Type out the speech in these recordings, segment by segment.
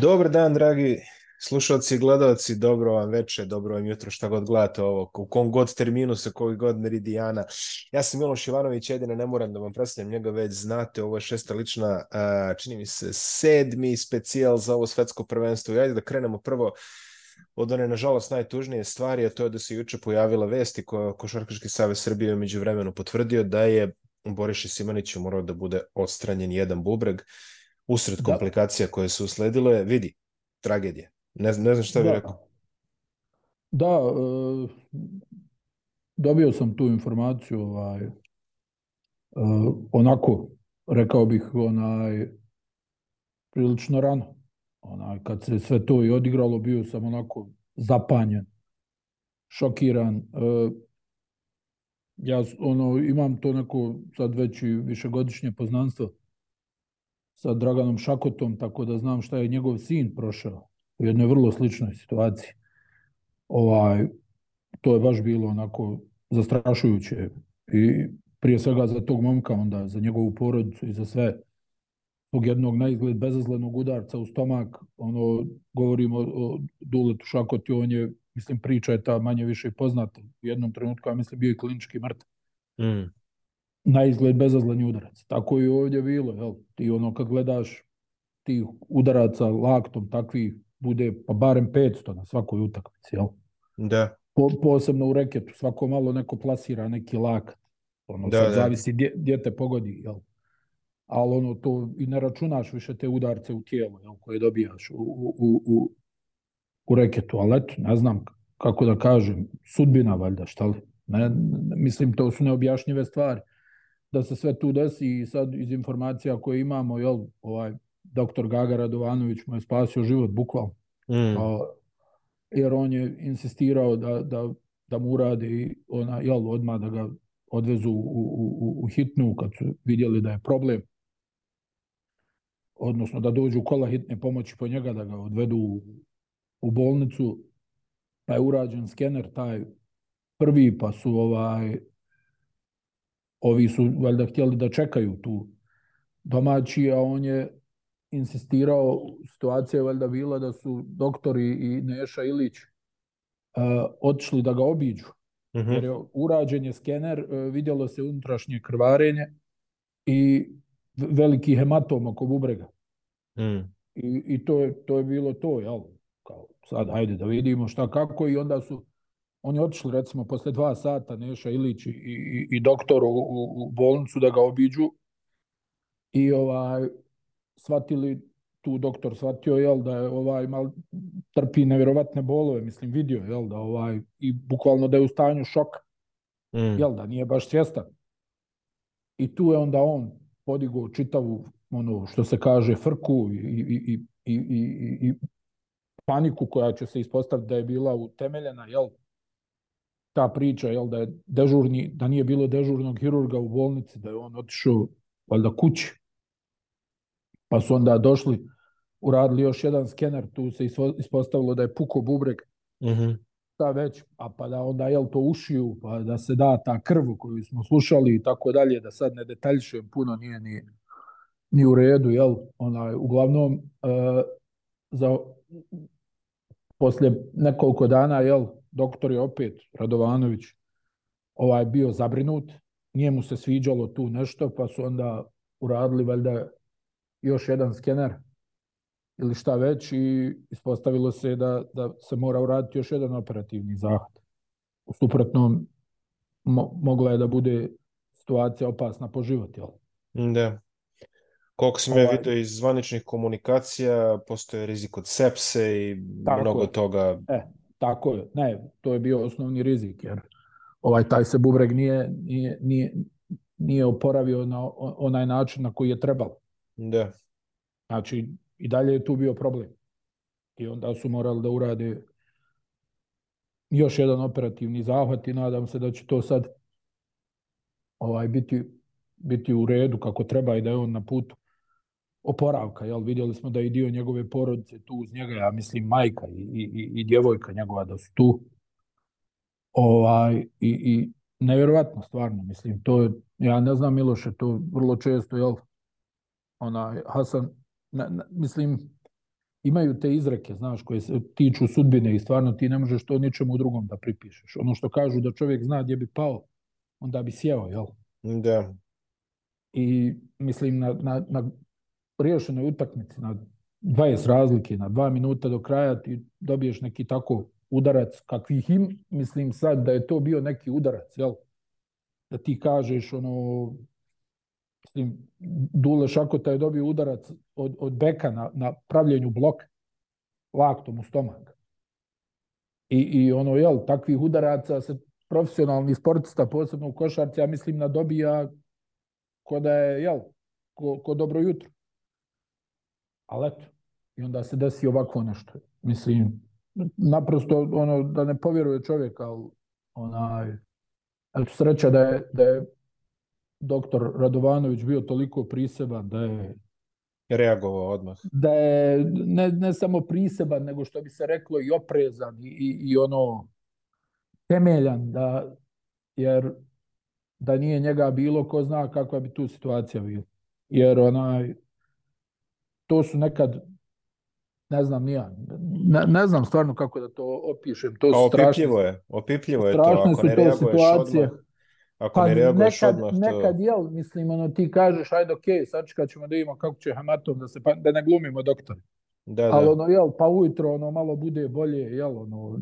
Dobar dan, dragi slušalci i gledalci, dobro vam veče, dobro vam jutro, šta god gledate ovo, u kom god terminu, sa koji god meridijana. Ja sam Miloš Ivanović, jedino ne moram da vam predstavljam njega, već znate, ovo je šesta lična, čini mi se, sedmi specijal za ovo svetsko prvenstvo. I ajde da krenemo prvo od one, nažalost, najtužnije stvari, a to je da se juče pojavila vesti koja Košarkaški savez Srbije je vremenu potvrdio da je Boriše Simanić morao da bude odstranjen jedan bubreg. Uh, usred da. komplikacija da. koje su usledile, vidi, tragedije. Ne, ne znam šta da. rekao. Da, e, dobio sam tu informaciju ovaj, e, onako, rekao bih, onaj, prilično rano. Onaj, kad se sve to i odigralo, bio sam onako zapanjen, šokiran. E, ja ono, imam to neko sad već i višegodišnje poznanstvo sa Draganom Šakotom, tako da znam šta je njegov sin prošao u jednoj vrlo sličnoj situaciji. Ovaj, to je baš bilo onako zastrašujuće i prije svega za tog momka onda, za njegovu porodicu i za sve tog jednog na izgled bezazlenog udarca u stomak, ono, govorimo o, o Duletu Šakoti, on je, mislim, priča je ta manje više poznata. U jednom trenutku, ja mislim, bio je klinički mrtav. Mm na izgled bezazleni udarac. Tako i ovdje bilo, jel? Ti ono kad gledaš tih udaraca laktom takvih bude pa barem 500 na svakoj utakmici, jel? Da. Po, posebno u reketu, svako malo neko plasira neki lakat. Ono, da, da. zavisi gdje, gdje te pogodi, jel? Ali ono, to i ne računaš više te udarce u tijelo, jel? Koje dobijaš u, u, u, u reketu. Ali eto, ne znam kako da kažem, sudbina valjda, šta li? Ne, mislim, to su neobjašnjive stvari da se sve tu desi i sad iz informacija koje imamo, jel, ovaj, doktor Gaga Radovanović mu je spasio život, bukvalno. Mm. A, jer on je insistirao da, da, da mu urade ona, jel, odmah da ga odvezu u, u, u hitnu kad su vidjeli da je problem odnosno da dođu kola hitne pomoći po njega, da ga odvedu u, u bolnicu, pa je urađen skener taj prvi, pa su ovaj ovi su valjda htjeli da čekaju tu domaći, a on je insistirao, situacija je valjda bila da su doktori i Neša Ilić uh, otišli da ga obiđu. Uh mhm. -huh. Jer je urađen je skener, uh, vidjelo se unutrašnje krvarenje i veliki hematom oko bubrega. Mm. I, i to, je, to je bilo to, jel? Kao, sad, hajde da vidimo šta kako i onda su oni otišli recimo posle dva sata Neša Ilić i, i, i doktor u, u, bolnicu da ga obiđu i ovaj shvatili tu doktor shvatio jel da je ovaj mal trpi nevjerovatne bolove mislim vidio jel da ovaj i bukvalno da je u stanju šoka mm. jel da nije baš svjestan i tu je onda on podigao čitavu ono što se kaže frku i, i, i, i, i paniku koja će se ispostaviti da je bila utemeljena jel ta priča jel, da, je dežurni, da nije bilo dežurnog hirurga u bolnici, da je on otišao valjda kući. Pa su onda došli, uradili još jedan skener, tu se ispostavilo da je puko bubreg. Mm -hmm. Da već, a pa da onda jel to ušiju, pa da se da ta krv koju smo slušali i tako dalje, da sad ne detaljišem puno, nije ni, ni u redu, jel? Onaj, uglavnom, e, za, posle nekoliko dana, jel, doktor je opet, Radovanović, ovaj bio zabrinut, nije mu se sviđalo tu nešto, pa su onda uradili valjda još jedan skener ili šta već i ispostavilo se da, da se mora uraditi još jedan operativni zahvat. U suprotnom, mo mogla je da bude situacija opasna po život, jel? Da. Koliko sam ovaj... ja vidio iz zvaničnih komunikacija, postoje rizik od sepse i Tako mnogo je. toga. E, Tako je, ne, to je bio osnovni rizik, jer ovaj taj se bubreg nije, nije, nije, nije oporavio na onaj način na koji je trebalo. Da. Znači, i dalje je tu bio problem. I onda su morali da urade još jedan operativni zahvat i nadam se da će to sad ovaj biti, biti u redu kako treba i da je on na putu oporavka. Jel? Vidjeli smo da i dio njegove porodice tu uz njega, ja mislim majka i, i, i djevojka njegova da su tu. Ovaj, i, I nevjerojatno stvarno, mislim, to je, ja ne znam Miloše, to vrlo često, jel, onaj, Hasan, na, na, mislim, imaju te izreke, znaš, koje se tiču sudbine i stvarno ti ne možeš to ničemu drugom da pripišeš. Ono što kažu da čovjek zna gdje bi pao, onda bi sjeo, jel? Da. I mislim na, na, na riješenoj utakmici na 20 razlike, na 2 minuta do kraja ti dobiješ neki tako udarac kakvih im, mislim sad da je to bio neki udarac, jel? Da ti kažeš ono, mislim, Dule Šakota je dobio udarac od, od beka na, na pravljenju bloka laktom u stomak. I, I ono, jel, takvih udaraca se profesionalni sportista, posebno u košarci, ja mislim, nadobija ko da je, jel, ko, ko dobro jutro ali eto, i onda se desi ovako nešto. Mislim, naprosto ono, da ne povjeruje čovjek, ali onaj, eto, sreća da je, da je doktor Radovanović bio toliko priseban da je reagovao odmah. Da je ne, ne samo priseban, nego što bi se reklo i oprezan i, i, i ono temeljan, da, jer da nije njega bilo, ko zna kakva bi tu situacija bila. Jer onaj, to su nekad ne znam nija, ne, ne znam stvarno kako da to opišem. To pa su strašne, je, opipljivo je to. Strašne su to situacije. Odmah, ako ne pa reaguješ nekad, odmah, to... nekad, jel, mislim, ono, ti kažeš, ajde, okej, okay, sačekat ćemo da vidimo kako će Hamatov da se, pa, da ne glumimo doktor. Da, da. Ali, ono, jel, pa ujutro, ono, malo bude bolje, jel, ono,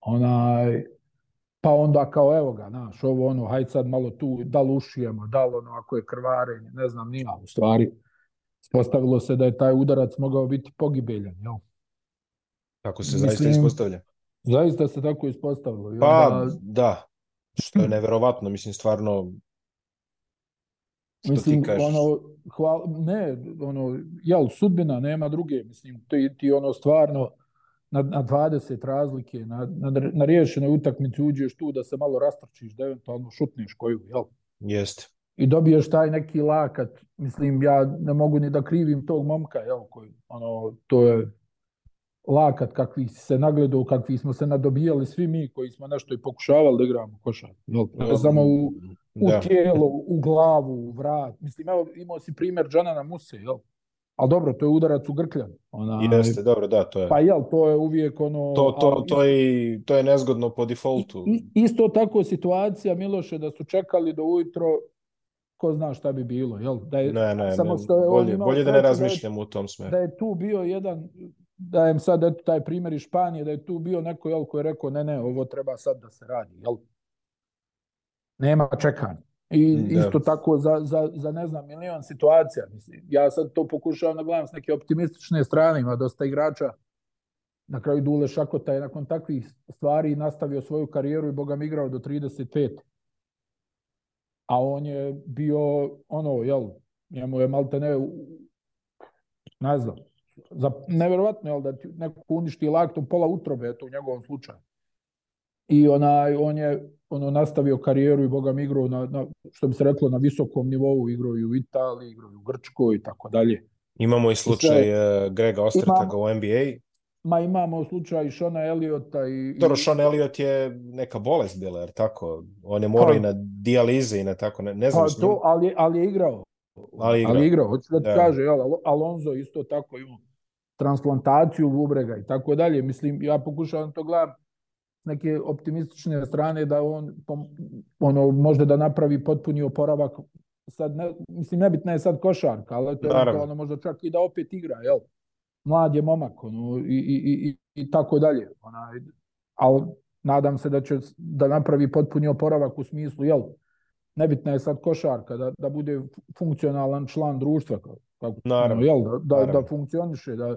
onaj, pa onda kao, evo ga, naš ovo, ono, hajde sad malo tu, da lušijemo da ono, ako je krvarenje, ne znam, nija, u stvari. Spostavilo se da je taj udarac mogao biti pogibeljan, jel? Tako se Mislim, zaista ispostavlja. Zaista se tako ispostavilo. I pa, onda... da. Što je hmm. neverovatno, mislim, stvarno... Što mislim, ti kažeš? ono, hval... ne, ono, jel, sudbina, nema druge, mislim, ti, ti ono stvarno na, na 20 razlike, na, na, na riješenoj utakmici uđeš tu da se malo rastrčiš, da eventualno šutneš koju, jel? Jeste i dobiješ taj neki lakat. Mislim, ja ne mogu ni da krivim tog momka, jel, koji, ono, to je lakat kakvi se nagledao, kakvi smo se nadobijali svi mi koji smo nešto i pokušavali da igramo košar. Jel, no, samo u, u da. tijelo, u glavu, u vrat. Mislim, evo, imao si primjer Džanana Muse, jel? Ali dobro, to je udarac u grkljan. Ona, Jeste, dobro, da, to je. Pa jel, to je uvijek ono... To, to, ali, to, je, to je nezgodno po defaultu. I, isto tako situacija, Miloše, da su čekali do da ujutro ko zna šta bi bilo, jel? Da je, ne, ne, samo što je bolje, bolje da ne razmišljam da je, u tom smeru. Da je tu bio jedan, dajem sad eto, taj primjer iz Španije, da je tu bio neko jel, koji je rekao ne, ne, ovo treba sad da se radi, jel? Nema čekanja. I da. isto tako za, za, za, ne znam, milion situacija. Mislim. Ja sad to pokušavam da gledam s neke optimistične strane, ima dosta igrača. Na kraju Dule Šakota je nakon takvih stvari nastavio svoju karijeru i Boga mi igrao do 35 a on je bio ono, jel, njemu je malte ne, ne znam, za, nevjerovatno, jel, da ti neko uništi laktom pola utrobe, eto, u njegovom slučaju. I onaj, on je ono, nastavio karijeru i bogam igrao na, na, što bi se reklo, na visokom nivou, igrao i u Italiji, igrao i u Grčkoj i tako dalje. Imamo i slučaj e, Grega Ostrtaga u NBA, Ma imamo slučaj Šona Eliota i... Dobro, Šon Eliot je neka bolest bila, jer tako? On je morao pa- i na dijalize i na tako, ne, ne znam... Pa, to, ali, ali je igrao. Ali je igrao. Ali igrao. Hoću da ti ja. Da. kaže, jel, Alonso isto tako ima transplantaciju bubrega i tako dalje. Mislim, ja pokušavam to gledam neke optimistične strane da on ono možda da napravi potpuni oporavak sad ne, mislim nebitna je sad košarka, ali to je ono možda čak i da opet igra, jel? mlad je momak ono, i, i, i, i i tako dalje. Ona, ali nadam se da će da napravi potpuni oporavak u smislu, jel, nebitna je sad košarka, da, da bude funkcionalan član društva, kako, naravno, jel, da, da, da funkcioniše, da,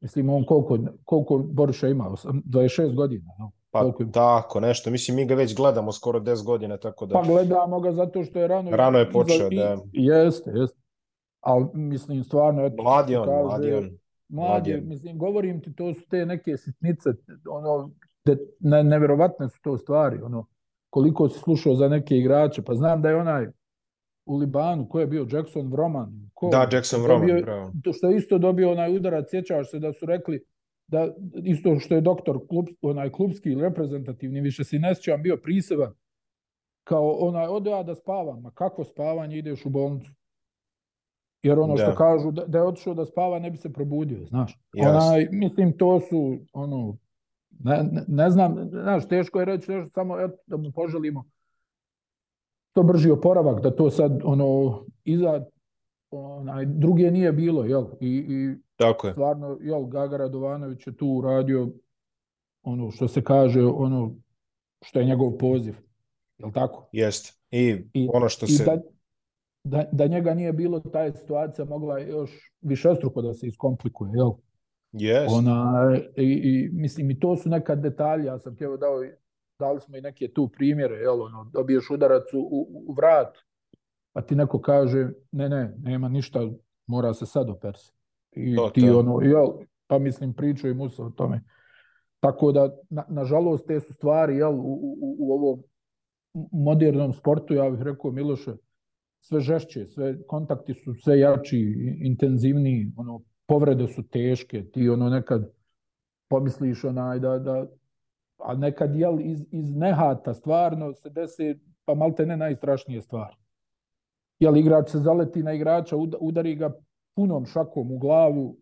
mislim, on koliko, koliko Borša ima, 26 godina, no? Pa koliko tako, nešto, mislim, mi ga već gledamo skoro 10 godina, tako da... Pa gledamo ga zato što je rano... Rano je počeo, i, da... Jeste, jeste ali mislim stvarno... Eto, mladi on, kaže, mladi on. Mladi, mislim, govorim ti, to su te neke sitnice, ono, de, ne, neverovatne su to stvari, ono, koliko si slušao za neke igrače, pa znam da je onaj u Libanu, ko je bio Jackson Vroman, ko, da, Jackson Vroman, dobio, bravo. što je isto dobio onaj udarac, sjećaš se da su rekli, da isto što je doktor klub, onaj klubski ili reprezentativni, više si ne bio priseban, kao onaj, ode ja da spavam, ma kako spavanje ideš u bolnicu, Jer ono da. što kažu, da, da je otišao da spava, ne bi se probudio, znaš. Onaj, mislim, to su, ono, ne, ne, ne znam, znaš, teško je reći nešto, samo eto, da mu poželimo to brži oporavak, da to sad, ono, iza onaj, druge nije bilo, jel? I, i Tako je. stvarno, jel, Gaga Radovanović je tu uradio ono što se kaže, ono što je njegov poziv. Jel tako? Jeste. I, I ono što i se... Da, da, da njega nije bilo, ta je situacija mogla još više struko da se iskomplikuje, jel? Yes. Ona, i, i, mislim, i to su neka detalja, ja sam evo dao, dali smo i neke tu primjere, jel, ono, dobiješ udarac u, u, u vrat, pa ti neko kaže, ne, ne, nema ništa, mora se sad opersi. I to, ti, to. ono, jel, pa mislim, pričao i Musa o tome. Tako da, na, nažalost, te su stvari, jel, u, u, u ovom modernom sportu, ja bih rekao, Miloše, sve žešće, sve kontakti su sve jači, intenzivniji, ono, povrede su teške, ti ono nekad pomisliš onaj da, da a nekad jel iz, iz nehata stvarno se desi pa malte ne najstrašnije stvari. Jel igrač se zaleti na igrača, udari ga punom šakom u glavu,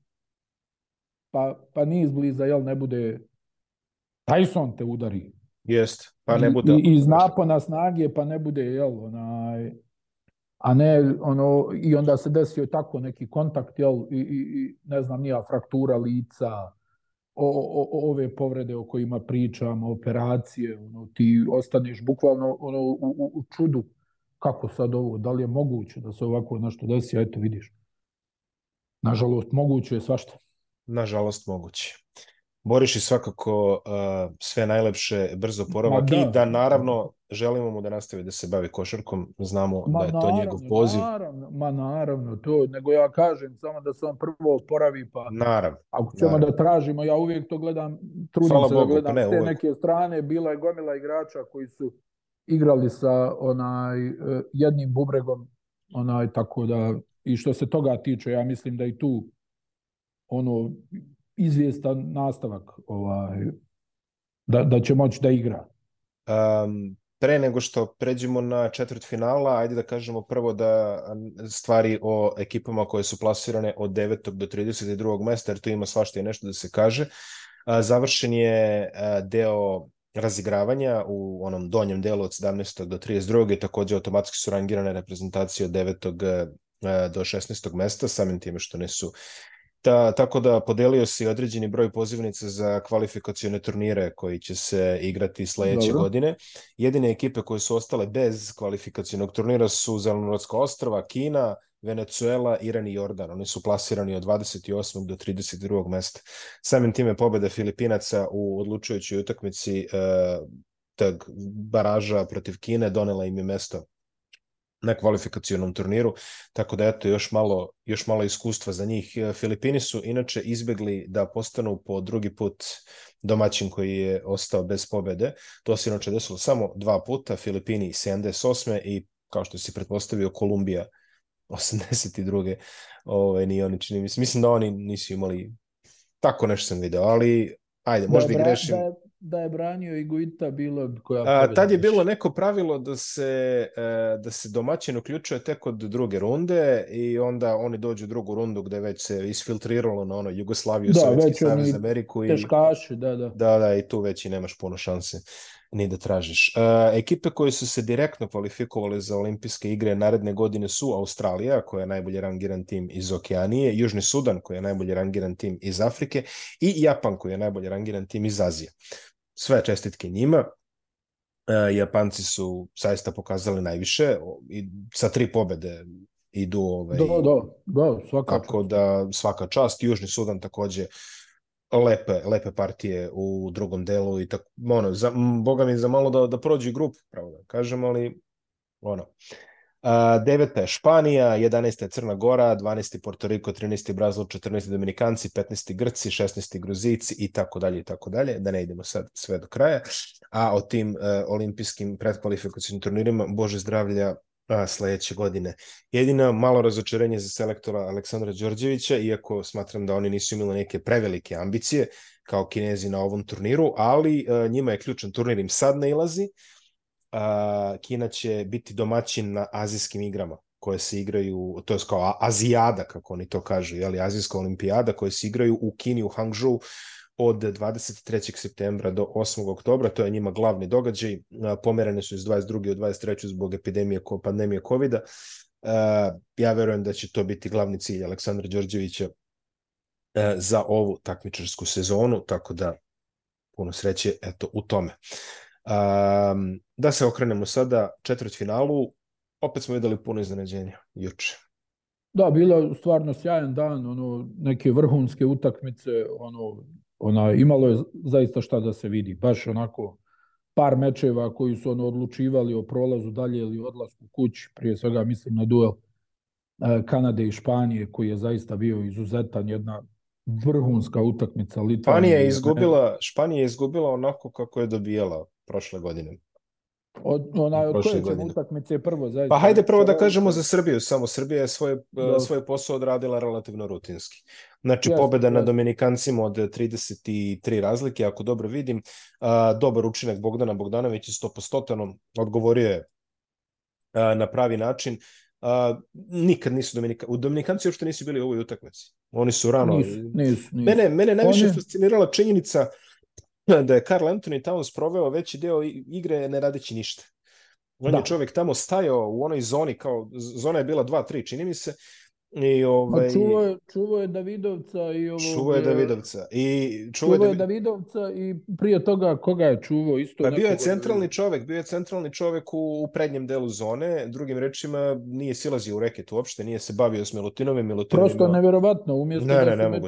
pa, pa ni izbliza, jel ne bude Tyson te udari. Jest, pa ne bude. I, iz napona snage, pa ne bude, jel, onaj, a ne ono, i onda se desio tako neki kontakt, jel, i, i i ne znam, nija fraktura lica, o, o, ove povrede o kojima pričamo, operacije, ono, ti ostaneš bukvalno ono, u, u, u čudu kako sad ovo, da li je moguće da se ovako nešto desi, eto vidiš. Nažalost, moguće je svašta. Nažalost, moguće. Boriš i svakako uh, sve najlepše, brzo poravak da. i da naravno želimo mu da nastavi da se bavi košarkom, znamo ma da je to njegov poziv. Naravno, ma naravno, to, nego ja kažem samo da se on prvo oporavi pa... Naravno. Ako ćemo naravno. da tražimo, ja uvijek to gledam, trudim Hvala se da Bogu, da gledam ne, s te uvijek. neke strane, bila je gomila igrača koji su igrali sa onaj e, jednim bubregom, onaj tako da i što se toga tiče, ja mislim da i tu ono izvjestan nastavak ovaj, da, da će moći da igra. Um, pre nego što pređemo na četvrt finala, ajde da kažemo prvo da stvari o ekipama koje su plasirane od 9. do 32. mesta, jer tu ima svašta i nešto da se kaže. Završen je deo razigravanja u onom donjem delu od 17. do 32. takođe automatski su rangirane reprezentacije od 9. do 16. mesta, samim time što nisu Ta, tako da podelio si određeni broj pozivnica za kvalifikacione turnire koji će se igrati sledeće Dobro. godine. Jedine ekipe koje su ostale bez kvalifikacionog turnira su Zelenorodska ostrava, Kina, Venezuela, Iran i Jordan. Oni su plasirani od 28. do 32. mesta. Samim time pobeda Filipinaca u odlučujućoj utakmici eh, tag baraža protiv Kine donela im je mesto na kvalifikacionom turniru, tako da eto još malo, još malo iskustva za njih. Filipini su inače izbegli da postanu po drugi put domaćin koji je ostao bez pobede. To se inače desilo samo dva puta, Filipini 78. i kao što si pretpostavio Kolumbija 82. Ove, ovaj, ni oni čini mislim. da oni nisu imali tako nešto sam video, ali ajde, možda da, i grešim. Da, da je branio i Guita bilo koja... A, tad je bilo neko pravilo da se, e, da se domaćin uključuje tek od druge runde i onda oni dođu u drugu rundu gde već se isfiltriralo na ono Jugoslaviju, da, Sovjetski savez, Ameriku. I, teškaši, da, da. Da, da, i tu već i nemaš puno šanse ni da tražiš. Uh, ekipe koje su se direktno kvalifikovale za olimpijske igre naredne godine su Australija, koja je najbolje rangiran tim iz Okeanije, Južni Sudan, koji je najbolje rangiran tim iz Afrike i Japan, koji je najbolje rangiran tim iz Azije sve čestitke njima. E, Japanci su saista pokazali najviše i sa tri pobede idu ovaj Do, da, do, da, do, da, svaka tako čast. da svaka čast Južni Sudan takođe lepe lepe partije u drugom delu i tako ono za boga mi za malo da da prođe grup pravo da kažem ali ono deveta je Španija, 11. je Crna Gora, 12. Porto Riko, 13. Brazil, 14. Dominikanci, 15. Grci, 16. Gruzici i tako dalje i tako dalje, da ne idemo sad sve do kraja. A o tim uh, olimpijskim predkvalifikacijnim turnirima, bože zdravlja, a, sledeće godine. Jedino malo razočarenje za selektora Aleksandra Đorđevića, iako smatram da oni nisu imali neke prevelike ambicije kao kinezi na ovom turniru, ali a, e, njima je ključan turnir im sad nailazi, ilazi, a, Kina će biti domaćin na azijskim igrama koje se igraju, to je kao Azijada, kako oni to kažu, jeli, Azijska olimpijada, koje se igraju u Kini, u Hangzhou, od 23. septembra do 8. oktobra, to je njima glavni događaj, pomerene su iz 22. u 23. zbog epidemije pandemije covid -a. Ja verujem da će to biti glavni cilj Aleksandra Đorđevića e, za ovu takmičarsku sezonu, tako da puno sreće eto u tome. Um, da se okrenemo sada četvrt finalu, opet smo videli puno iznenađenja juče. Da, bilo stvarno sjajan dan, ono, neke vrhunske utakmice, ono, ona, imalo je zaista šta da se vidi, baš onako par mečeva koji su ono odlučivali o prolazu dalje ili odlasku kući, prije svega mislim na duel e, Kanade i Španije koji je zaista bio izuzetan, jedna vrhunska utakmica Litvanije. Španija je izgubila, Španija je izgubila onako kako je dobijala prošle godine. Od, onaj, od koje ćemo utakmice prvo? Zaista. Pa hajde prvo da kažemo za Srbiju samo. Srbija je svoje, da. E, svoj posao odradila relativno rutinski. Znači, jasne, pobeda jasne. na Dominikancima od 33 razlike, ako dobro vidim. A, e, dobar učinak Bogdana Bogdanović je 100% odgovorio je a, e, na pravi način. A, nikad nisu Dominika, u Dominikanci uopšte nisu bili u ovoj utakmici. Oni su rano... Nisu, nisu, nisu. Mene, mene najviše One... fascinirala činjenica uh, da je Carl Anthony Towns proveo veći deo igre ne radeći ništa. On da. je čovjek tamo stajao u onoj zoni, kao zona je bila 2-3, čini mi se, I ovaj... čuva čuvao je, čuvao je Davidovca i ovo... Čuva je e, Davidovca. I čuva, čuvao je Davidovca i prije toga koga je čuvao isto... Pa bio je centralni čovjek, bio je centralni čovjek u, u prednjem delu zone. Drugim rečima, nije silazio u reket uopšte, nije se bavio s Milutinove. Milutinove Prosto imao... neverovatno, umjesto ne, da, ne, su me,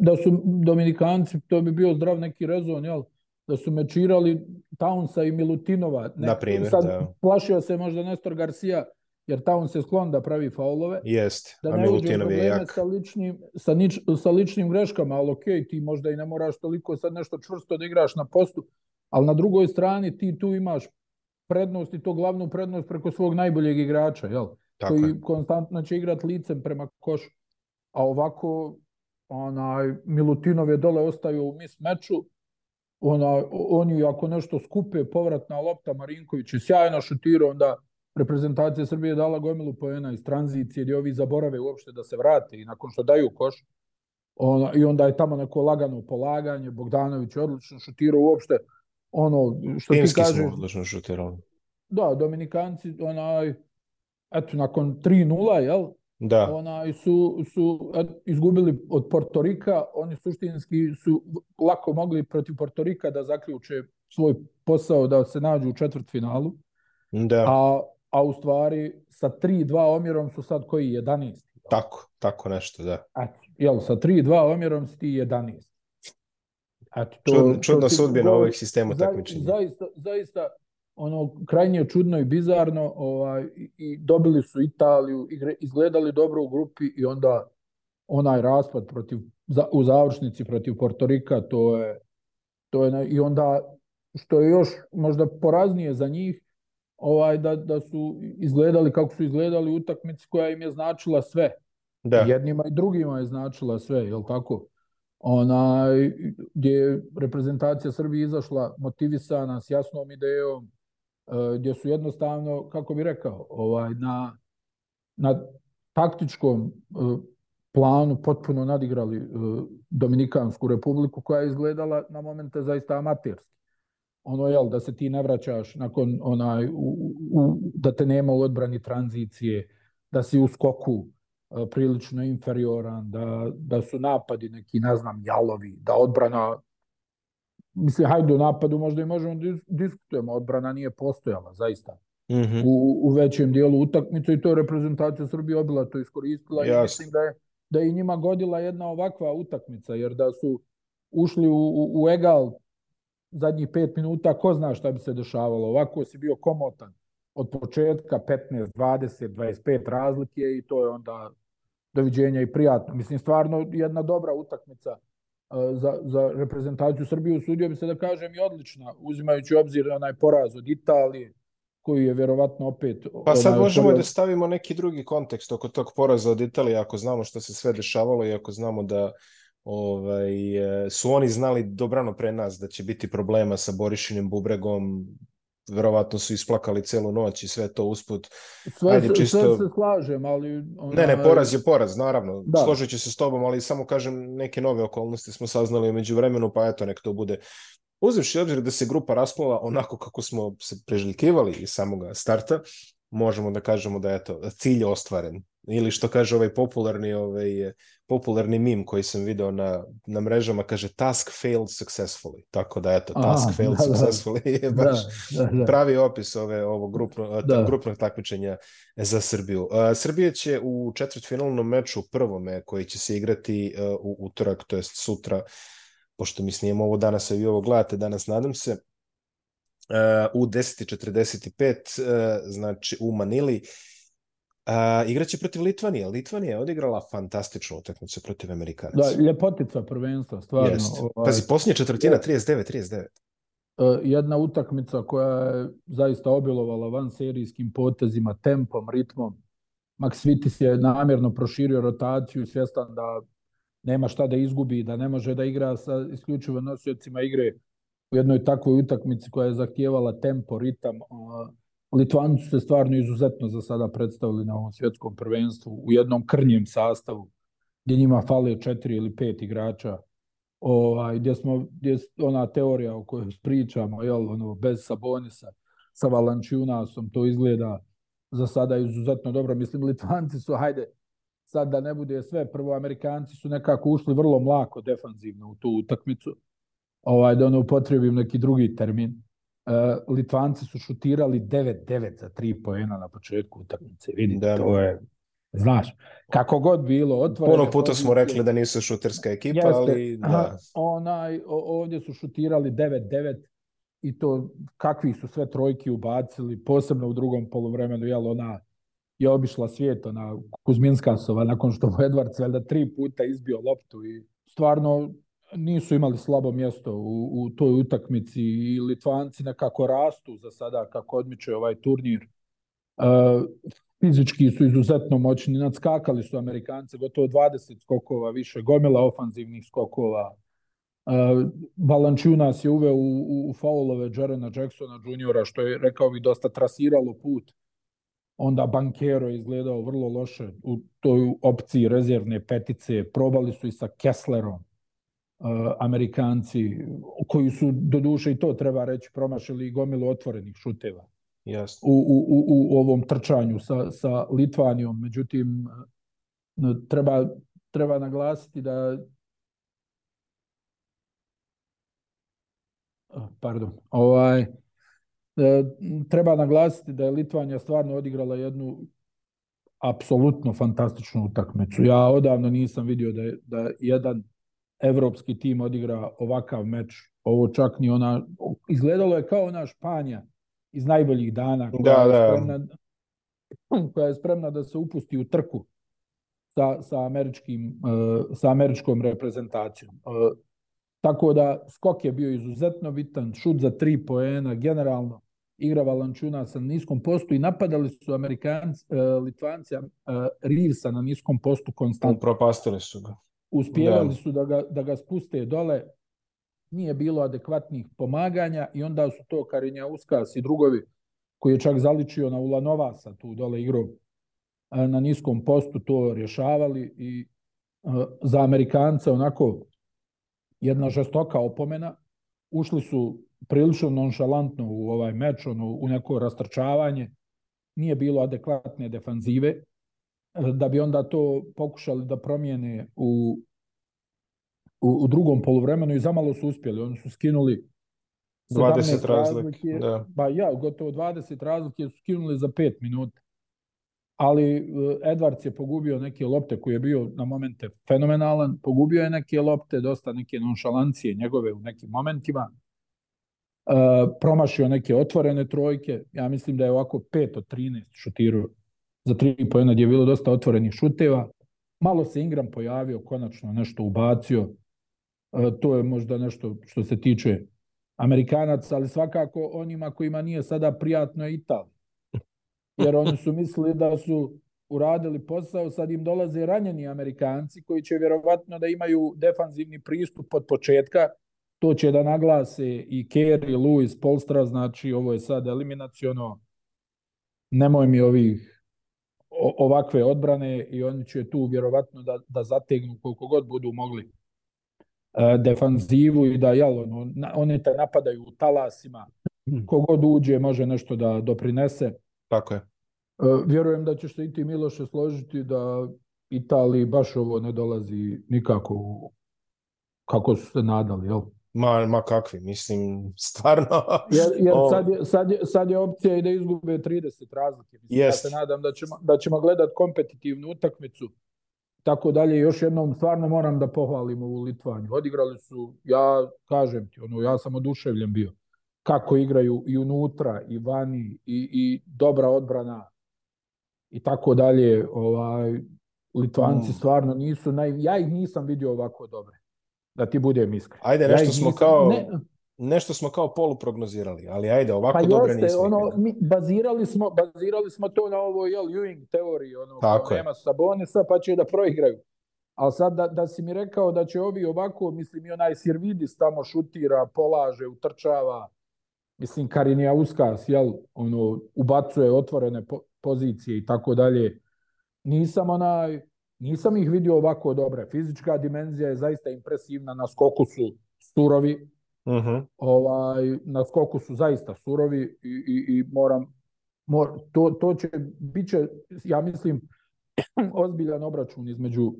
da su Dominikanci, to bi bio zdrav neki rezon, jel? da su mečirali Townsa i Milutinova. Ne, Na primjer, Sad, da. Plašio se možda Nestor Garcia jer Towns je sklon da pravi faulove. Jeste, da ne uđe je jak. Sa, ličnim, sa, nič, sa ličnim greškama, ali ok, ti možda i ne moraš toliko sad nešto čvrsto da igraš na postu, ali na drugoj strani ti tu imaš prednost i to glavnu prednost preko svog najboljeg igrača, jel? Tako koji je. konstantno će igrat licem prema košu. A ovako, onaj, Milutinov je dole ostavio u mis meču, ona, oni ako nešto skupe povratna lopta Marinković je sjajno šutirao, onda reprezentacija Srbije dala gomilu poena iz tranzicije, gdje ovi zaborave uopšte da se vrate i nakon što daju koš, ona, i onda je tamo neko lagano polaganje, Bogdanović je odlično šutirao uopšte, ono, što Timski ti kažeš... smo odlično šutirao. Da, Dominikanci, onaj, eto, nakon 3-0, jel? Da. Ona, su, su izgubili od Portorika, oni suštinski su lako mogli protiv Portorika da zaključe svoj posao da se nađu u četvrtfinalu. Da. A a u stvari sa 3-2 omjerom su sad koji 11. Tako, tako nešto, da. Eto, jel, sa 3-2 omjerom si ti 11. Eto, to, čudna čudna sudbina ovog sistema za, takmičenja. Zaista, zaista ono krajnje čudno i bizarno ovaj, i dobili su Italiju, igre, izgledali dobro u grupi i onda onaj raspad protiv, za, u završnici protiv Portorika, to je, to je i onda što je još možda poraznije za njih, ovaj, da, da su izgledali kako su izgledali utakmice koja im je značila sve. Da. Jednima i drugima je značila sve, jel tako? Onaj gdje je reprezentacija Srbije izašla motivisana s jasnom idejom, e, gdje su jednostavno, kako bi rekao, ovaj, na, na taktičkom e, planu potpuno nadigrali e, Dominikansku republiku koja je izgledala na momente zaista amaterski ono jel da se ti ne vraćaš nakon onaj u, u, da te nema u odbrani tranzicije, da si u skoku e, prilično inferioran, da, da su napadi neki, ne znam, jalovi, da odbrana mislim, hajde u napadu možda i možemo dis diskutujemo, odbrana nije postojala, zaista. Mm -hmm. u, u većem dijelu utakmice i to je reprezentacija Srbije obila to iskoristila yes. i mislim da je, da je i njima godila jedna ovakva utakmica, jer da su ušli u, u, u egal zadnjih pet minuta, ko zna šta bi se dešavalo. Ovako si bio komotan od početka, 15, 20, 25 razlike i to je onda doviđenja i prijatno. Mislim, stvarno jedna dobra utakmica e, za, za reprezentaciju Srbije, usudio bi se da kažem i odlična, uzimajući obzir na onaj poraz od Italije, koji je vjerovatno opet... Pa sad onaj, možemo poraz... da stavimo neki drugi kontekst oko tog poraza od Italije, ako znamo što se sve dešavalo i ako znamo da ovaj, e, su oni znali dobrano pre nas da će biti problema sa Borišinim bubregom, verovatno su isplakali celu noć i sve to usput. Sve, Ajde, čisto... sve se slažem, ali... Ona... Ne, ne, poraz je poraz, naravno. Da. Složit ću se s tobom, ali samo kažem, neke nove okolnosti smo saznali među vremenu, pa eto, nek to bude. Uzevši obzir da se grupa raspala onako kako smo se preželjkivali iz samog starta, možemo da kažemo da je to cilj ostvaren ili što kaže ovaj popularni ovaj popularni mim koji sam video na, na mrežama kaže task failed successfully tako da eto task Aha, failed da, da. successfully da, je baš da, da, pravi opis ove ovog grupno, da. grupnog takmičenja e, za Srbiju. Uh, Srbija će u četvrtfinalnom meču prvome koji će se igrati uh, u utorak to jest sutra pošto mi snijemo ovo danas a vi ovo gledate danas nadam se uh, u 10:45 znači u Manili Uh, igraće protiv Litvanije. Litvanija je odigrala fantastičnu utakmicu protiv Amerikanaca. Da, ljepotica prvenstva, stvarno. Jest. Ovaj... Pazi, posljednja četvrtina, 39-39. Uh, e, jedna utakmica koja je zaista obilovala van serijskim potezima, tempom, ritmom. Max Vitis je namjerno proširio rotaciju, svjestan da nema šta da izgubi, da ne može da igra sa isključivo nosiocima igre u jednoj takvoj utakmici koja je zahtijevala tempo, ritam, uh, Litvanci su se stvarno izuzetno za sada predstavili na ovom svjetskom prvenstvu u jednom krnjem sastavu gdje njima fale četiri ili pet igrača ovaj, gdje smo, gdje ona teorija o kojoj pričamo, jel, ono, bez Sabonisa, sa Valančiunasom, to izgleda za sada izuzetno dobro. Mislim, Litvanci su, hajde, sad da ne bude sve, prvo Amerikanci su nekako ušli vrlo mlako defanzivno u tu utakmicu, ovaj, da ono upotrebim neki drugi termin. Eh, Litvanci su šutirali 9-9 za 3 poena na početku utakmice. Vidite, da, to da. je Znaš, kako god bilo, otvoreno... Puno puta smo rekli da nisu šuterska ekipa, jeste, ali... Da. onaj, ovdje su šutirali 9-9 i to kakvi su sve trojki ubacili, posebno u drugom poluvremenu, jel ona je obišla svijet, ona Kuzminska sova, nakon što mu Edvards valjda tri puta izbio loptu i stvarno nisu imali slabo mjesto u, u toj utakmici i Litvanci nekako rastu za sada kako odmiče ovaj turnir. E, fizički su izuzetno moćni, nadskakali su Amerikanci gotovo 20 skokova više, gomila ofanzivnih skokova. E, Valančunas je uveo u, u, u faulove Jarena Jacksona juniora, što je, rekao bi, dosta trasiralo put. Onda Bankero je izgledao vrlo loše u toj opciji rezervne petice. Probali su i sa Kesslerom E, Amerikanci, koji su do duše i to treba reći promašili gomilu otvorenih šuteva yes. u, u, u ovom trčanju sa, sa Litvanijom. Međutim, e, treba, treba naglasiti da pardon, ovaj, e, treba naglasiti da je Litvanija stvarno odigrala jednu apsolutno fantastičnu utakmicu. Ja odavno nisam vidio da je, da jedan evropski tim odigra ovakav meč. Ovo čak ni ona, izgledalo je kao ona Španija iz najboljih dana da, koja, da, da. spremna, koja je spremna da se upusti u trku sa, sa, američkim, e, sa američkom reprezentacijom. E, tako da skok je bio izuzetno bitan, šut za tri poena, generalno igra Valančuna sa niskom postu i napadali su Amerikanci, e, Litvanci Rivsa na niskom postu konstantno. Propastili su ga. Uspjevali da. su da ga, da ga spuste dole, nije bilo adekvatnih pomaganja i onda su to Karinjauskas i drugovi koji je čak zaličio na Ulanovasa tu dole igru na niskom postu to rješavali i za Amerikanca onako jedna žestoka opomena. Ušli su prilično nonšalantno u ovaj meč, ono, u neko rastrčavanje. Nije bilo adekvatne defanzive da bi onda to pokušali da promijene u, u, u drugom poluvremenu i zamalo su uspjeli. Oni su skinuli 20 razlike. Da. Ba pa ja, gotovo 20 razlike su skinuli za 5 minuta. Ali e, Edwards je pogubio neke lopte koji je bio na momente fenomenalan. Pogubio je neke lopte, dosta neke nonšalancije njegove u nekim momentima. E, promašio neke otvorene trojke. Ja mislim da je ovako 5 od 13 šutirao za tri pojena gdje je bilo dosta otvorenih šuteva. Malo se Ingram pojavio, konačno nešto ubacio. E, to je možda nešto što se tiče Amerikanaca, ali svakako onima kojima nije sada prijatno je Italija. Jer oni su mislili da su uradili posao, sad im dolaze ranjeni Amerikanci koji će vjerovatno da imaju defanzivni pristup od početka. To će da naglase i Kerry, Lewis, Polstra, znači ovo je sad eliminaciono. Nemoj mi ovih ovakve odbrane i oni će tu vjerovatno da, da zategnu koliko god budu mogli e, defanzivu i da jel, ono, oni te napadaju u talasima. Hmm. Kogod uđe može nešto da doprinese. Tako je. E, vjerujem da ćeš se i ti Miloše složiti da Italiji baš ovo ne dolazi nikako kako su se nadali, jel? Ma, ma kakvi, mislim, stvarno. Jer, jer sad, je, sad, je, sad je opcija i da izgube 30 razlike. Mislim, yes. Ja se nadam da ćemo, da ćemo gledat kompetitivnu utakmicu. Tako dalje, još jednom stvarno moram da pohvalim ovu Litvanju. Odigrali su, ja kažem ti, ono, ja sam oduševljen bio. Kako igraju i unutra, i vani, i, i dobra odbrana, i tako dalje. Ovaj, Litvanci mm. stvarno nisu, naj, ja ih nisam vidio ovako dobre da ti budem iskren. Ajde, nešto ja smo kao... Ne, nešto smo kao polu prognozirali, ali ajde, ovako pa dobre jeste, ono, mi bazirali smo, bazirali smo to na ovo jel, Ewing teoriji, ono, Tako nema Sabonisa, pa će da proigraju. Ali sad da, da si mi rekao da će ovi ovako, mislim i onaj Sirvidis tamo šutira, polaže, utrčava, mislim Karinija Uskas, jel, ono, ubacuje otvorene po pozicije i tako dalje. Nisam onaj, Nisam ih vidio ovako dobre. Fizička dimenzija je zaista impresivna. Na skoku su surovi. Uh mhm. -huh. ovaj, na skoku su zaista surovi i, i, i moram... Mor, to, to će, bit ja mislim, ozbiljan obračun između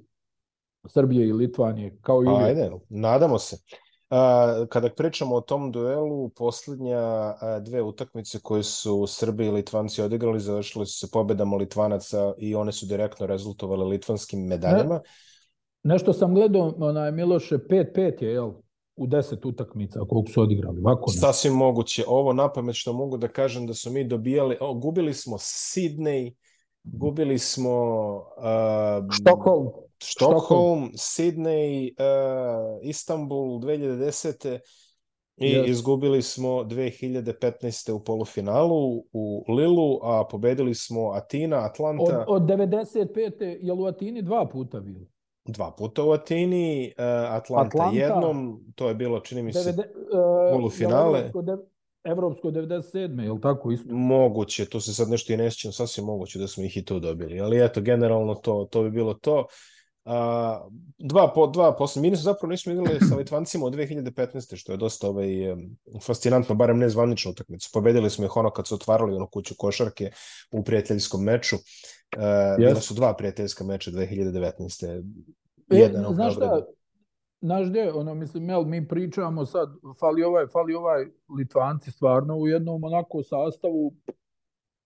Srbije i Litvanije. Kao i Ajde, nadamo se. A, kada pričamo o tom duelu, poslednja a, dve utakmice koje su Srbi i Litvanci odigrali, završile su se pobedama Litvanaca i one su direktno rezultovale litvanskim medaljama. Ne, nešto sam gledao, onaj Miloše, 5-5 je, jel? u 10 utakmica koliko su odigrali. Ovako ne. Sasvim moguće. Ovo napamet što mogu da kažem da su mi dobijali, o, gubili smo Sidney, gubili smo... Uh, Štokholm. Stockholm, Sydney, uh, Istanbul 2010. I yes. izgubili smo 2015. u polufinalu u Lilu, a pobedili smo Atina, Atlanta. Od, od 95. je u Atini dva puta bilo? Dva puta u Atini, uh, Atlanta, Atlanta jednom, to je bilo, čini mi se, eh, polufinale. Uh, Evropsko 97. je li tako isto? Moguće, to se sad nešto i ne sjećam, sasvim moguće da smo ih i to dobili. Ali eto, generalno to, to bi bilo to. A, dva, po, dva posle minusa zapravo nismo igrali sa Litvancima od 2015. što je dosta ovaj, fascinantno, barem nezvaničnu utakmicu. Pobedili smo ih ono kad su otvarali ono kuću košarke u prijateljskom meču. Uh, e, yes. su dva prijateljska meča 2019. E, Jedan e, znaš šta, znaš gde, ono, mislim, jel, mi pričamo sad, fali ovaj, fali ovaj Litvanci stvarno u jednom onako sastavu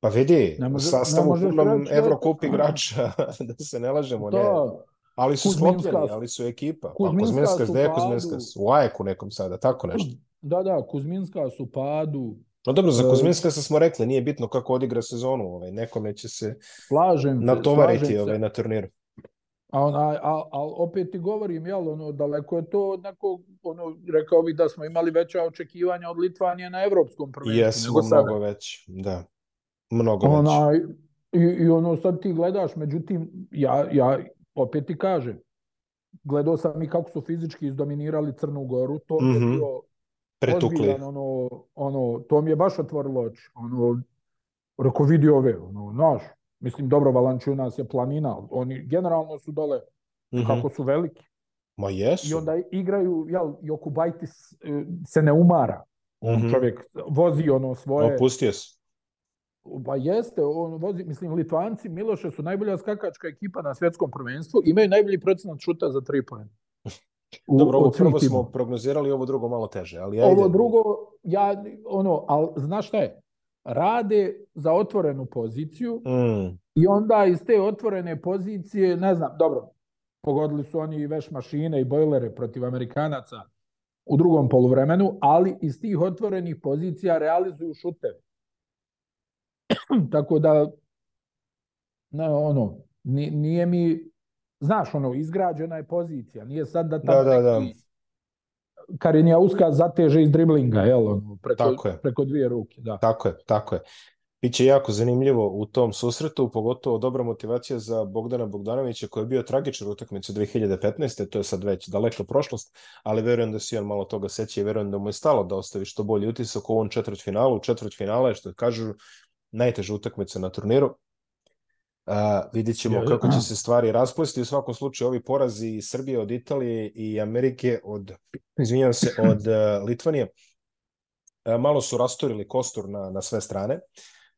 Pa vidi, ne može, sastavu punom Evrokup igrača, da se ne lažemo. Da, ne. Ali su Kuzminska, ali su ekipa. Kuzminska, pa, Kuzminska su gde je Kuzminska? U Ajeku nekom sada, tako nešto. Da, da, Kuzminska su padu. No dobro, za e, Kuzminska se smo rekli, nije bitno kako odigra sezonu, ovaj, nekome će se slažem natovariti slažem ovaj, na turniru. A, on, a, a, a opet ti govorim, jel, ono, daleko je to od nekog, ono, rekao bih da smo imali veća očekivanja od Litvanije na evropskom prvenstvu. Jesu, nego mnogo sada. već, da. Mnogo Ona, već. I, I ono, sad ti gledaš, međutim, ja, ja opet ti kažem, gledao sam i kako su fizički izdominirali Crnu Goru, to mm -hmm. je mhm. bio Pretukli. Ozbiljan, ono, ono, to mi je baš otvorilo oči. Ono, reko vidi ove, ono, naš, mislim, dobro, Valančunas je planina, oni generalno su dole, mm -hmm. kako su veliki. Ma jesu. I onda igraju, jel, Jokubajtis eh, se ne umara. mm -hmm. čovjek vozi ono svoje... Opustio se. Pa jeste, on vozi, mislim, Litvanci, Miloše su najbolja skakačka ekipa na svjetskom prvenstvu, imaju najbolji procenat šuta za tri pojene. Dobro, ovo prvo smo prognozirali, ovo drugo malo teže. Ali ajde. Ovo drugo, ja, ono, ali znaš šta je? Rade za otvorenu poziciju mm. i onda iz te otvorene pozicije, ne znam, dobro, pogodili su oni i veš mašine i bojlere protiv Amerikanaca u drugom poluvremenu, ali iz tih otvorenih pozicija realizuju šuteve. Tako da, ne, ono, nije mi, znaš, ono, izgrađena je pozicija, nije sad da tamo da, da, da. Karinjauska zateže iz driblinga, jel, ono, preko, je. preko dvije ruke. Da. Tako je, tako je. Biće jako zanimljivo u tom susretu, pogotovo dobra motivacija za Bogdana Bogdanovića koji je bio tragičan utakmici 2015. To je sad već daleka prošlost, ali verujem da se on malo toga seća i verujem da mu je stalo da ostavi što bolji utisak u ovom četvrtfinalu finalu. Četvrt je, što kažu, najteža utakmica na turniru. Uh, vidjet ćemo je, kako će se stvari rasplesti. U svakom slučaju ovi porazi Srbije od Italije i Amerike od, izvinjavam se, od uh, Litvanije uh, malo su rasturili kostur na, na sve strane.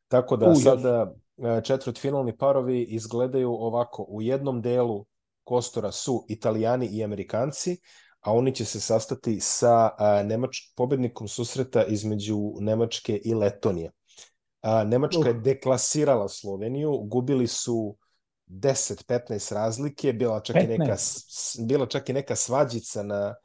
Tako da Uj, sada e, četvrtfinalni parovi izgledaju ovako. U jednom delu kostura su Italijani i Amerikanci, a oni će se sastati sa Nemač, pobednikom susreta između Nemačke i Letonije. A, Nemačka je deklasirala Sloveniju, gubili su 10-15 razlike, bila čak, 15. i neka, bila čak i neka svađica na,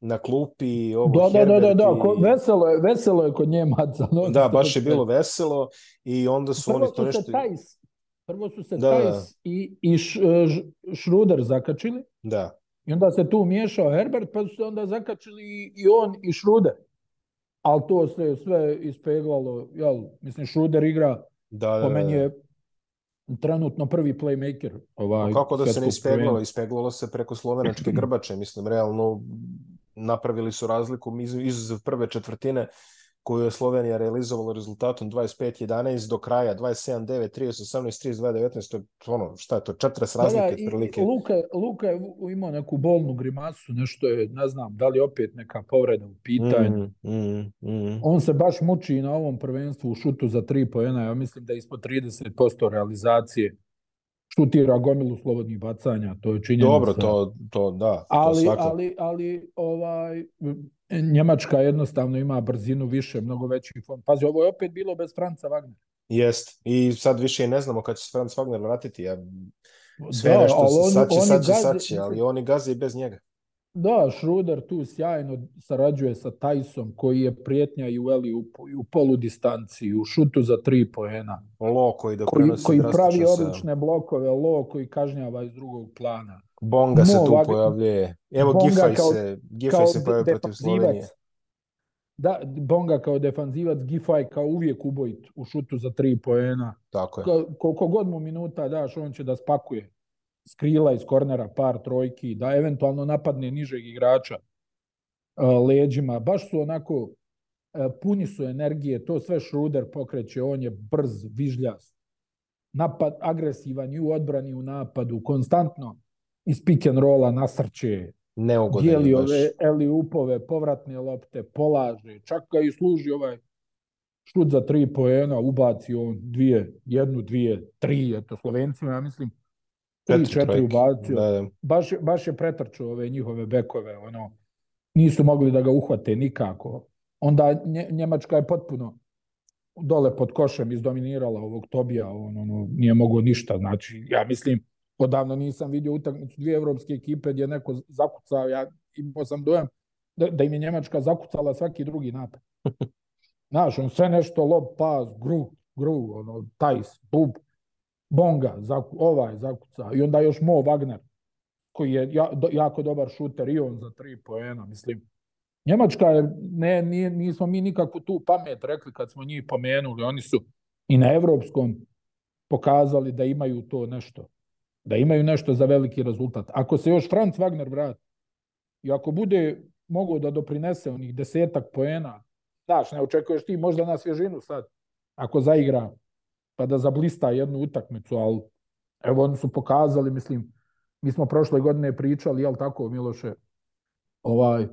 na klupi. Ovo, da, da, da, da, da. veselo, je, veselo je kod Njemaca. No, da, baš je bilo veselo i onda su prvo oni to nešto... Tajs, prvo su se da, da. Tajs i, i š, š, e, Šruder zakačili. Da. I onda se tu umiješao Herbert, pa su se onda zakačili i on i Šruder ali to se sve ispeglalo, jel, mislim, Šuder igra, da, da, po meni da, da. je trenutno prvi playmaker. Ovaj, no kako da se ne ispeglalo? Ispeglalo se preko slovenačke grbače, mislim, realno napravili su razliku iz, iz prve četvrtine koju je Slovenija realizovala rezultatom 25-11 do kraja 27-9, 38 18 32-19, ono, šta je to, 40 da, da, razlike da, prilike. Luka, Luka je imao neku bolnu grimasu, nešto je, ne znam, da li opet neka povreda u pitanju. Mm, mm, mm. On se baš muči na ovom prvenstvu u šutu za 3 pojena, ja mislim da je ispod 30% realizacije šutira gomilu slobodnih bacanja, to je činjenica. Dobro, to, to da. To ali, svako... ali, ali ovaj, Njemačka jednostavno ima brzinu više, mnogo veći fond. Pazi, ovo je opet bilo bez Franca Wagnera. Jest, i sad više ne znamo kad će se Franc Wagner vratiti. Ja... Da, sve da, nešto ali sad će, sad će, sad će, ali oni gaze i bez njega. Da, Schroeder tu sjajno sarađuje sa Tyson koji je prijetnja i u Eli u, u polu distanciji, u šutu za tri poena. Lo koji doprinosi koji, koji pravi odlične blokove, Lo koji kažnjava iz drugog plana. Bonga Mo, se tu ovako, pojavljuje. Evo Bonga Giffaj se, Giffaj se pojavljuje protiv Slovenije. Da, Bonga kao defanzivac, Giffaj kao uvijek ubojit u šutu za tri poena. Tako je. Koliko god mu minuta daš, on će da spakuje skrila iz kornera, par trojki, da eventualno napadne nižeg igrača leđima. Baš su onako, puni su energije, to sve Šruder pokreće, on je brz, vižljast, napad, agresivan i u odbrani, i u napadu, konstantno iz pick and rolla nasrče neugodan dijeli ove eli upove, povratne lopte, polaže, čak ga i služi ovaj šut za tri poena, ubaci on dvije, jednu, dvije, tri, eto Slovencima, ja mislim, tri, četiri ubacio. Da, da. Baš, baš je pretrčao ove njihove bekove, ono, nisu mogli da ga uhvate nikako. Onda Njemačka je potpuno dole pod košem izdominirala ovog Tobija, on ono, nije mogao ništa, znači, ja mislim, odavno nisam vidio utakmicu dvije evropske ekipe gdje neko zakucao, ja imao sam dojem da, da im je Njemačka zakucala svaki drugi napad. Znaš, on sve nešto lob, pas, gru, gru, ono, tajs, bub, bonga, zaku, ovaj zakuca. I onda još Mo Wagner, koji je ja, do, jako dobar šuter i on za tri poena, mislim. Njemačka je, ne, nije, nismo mi nikako tu pamet rekli kad smo njih pomenuli. Oni su i na evropskom pokazali da imaju to nešto da imaju nešto za veliki rezultat. Ako se još Franz Wagner vrati i ako bude mogao da doprinese onih desetak poena, daš, ne očekuješ ti možda na svježinu sad, ako zaigra, pa da zablista jednu utakmicu, ali evo oni su pokazali, mislim, mi smo prošle godine pričali, jel tako, Miloše, ovaj, uh,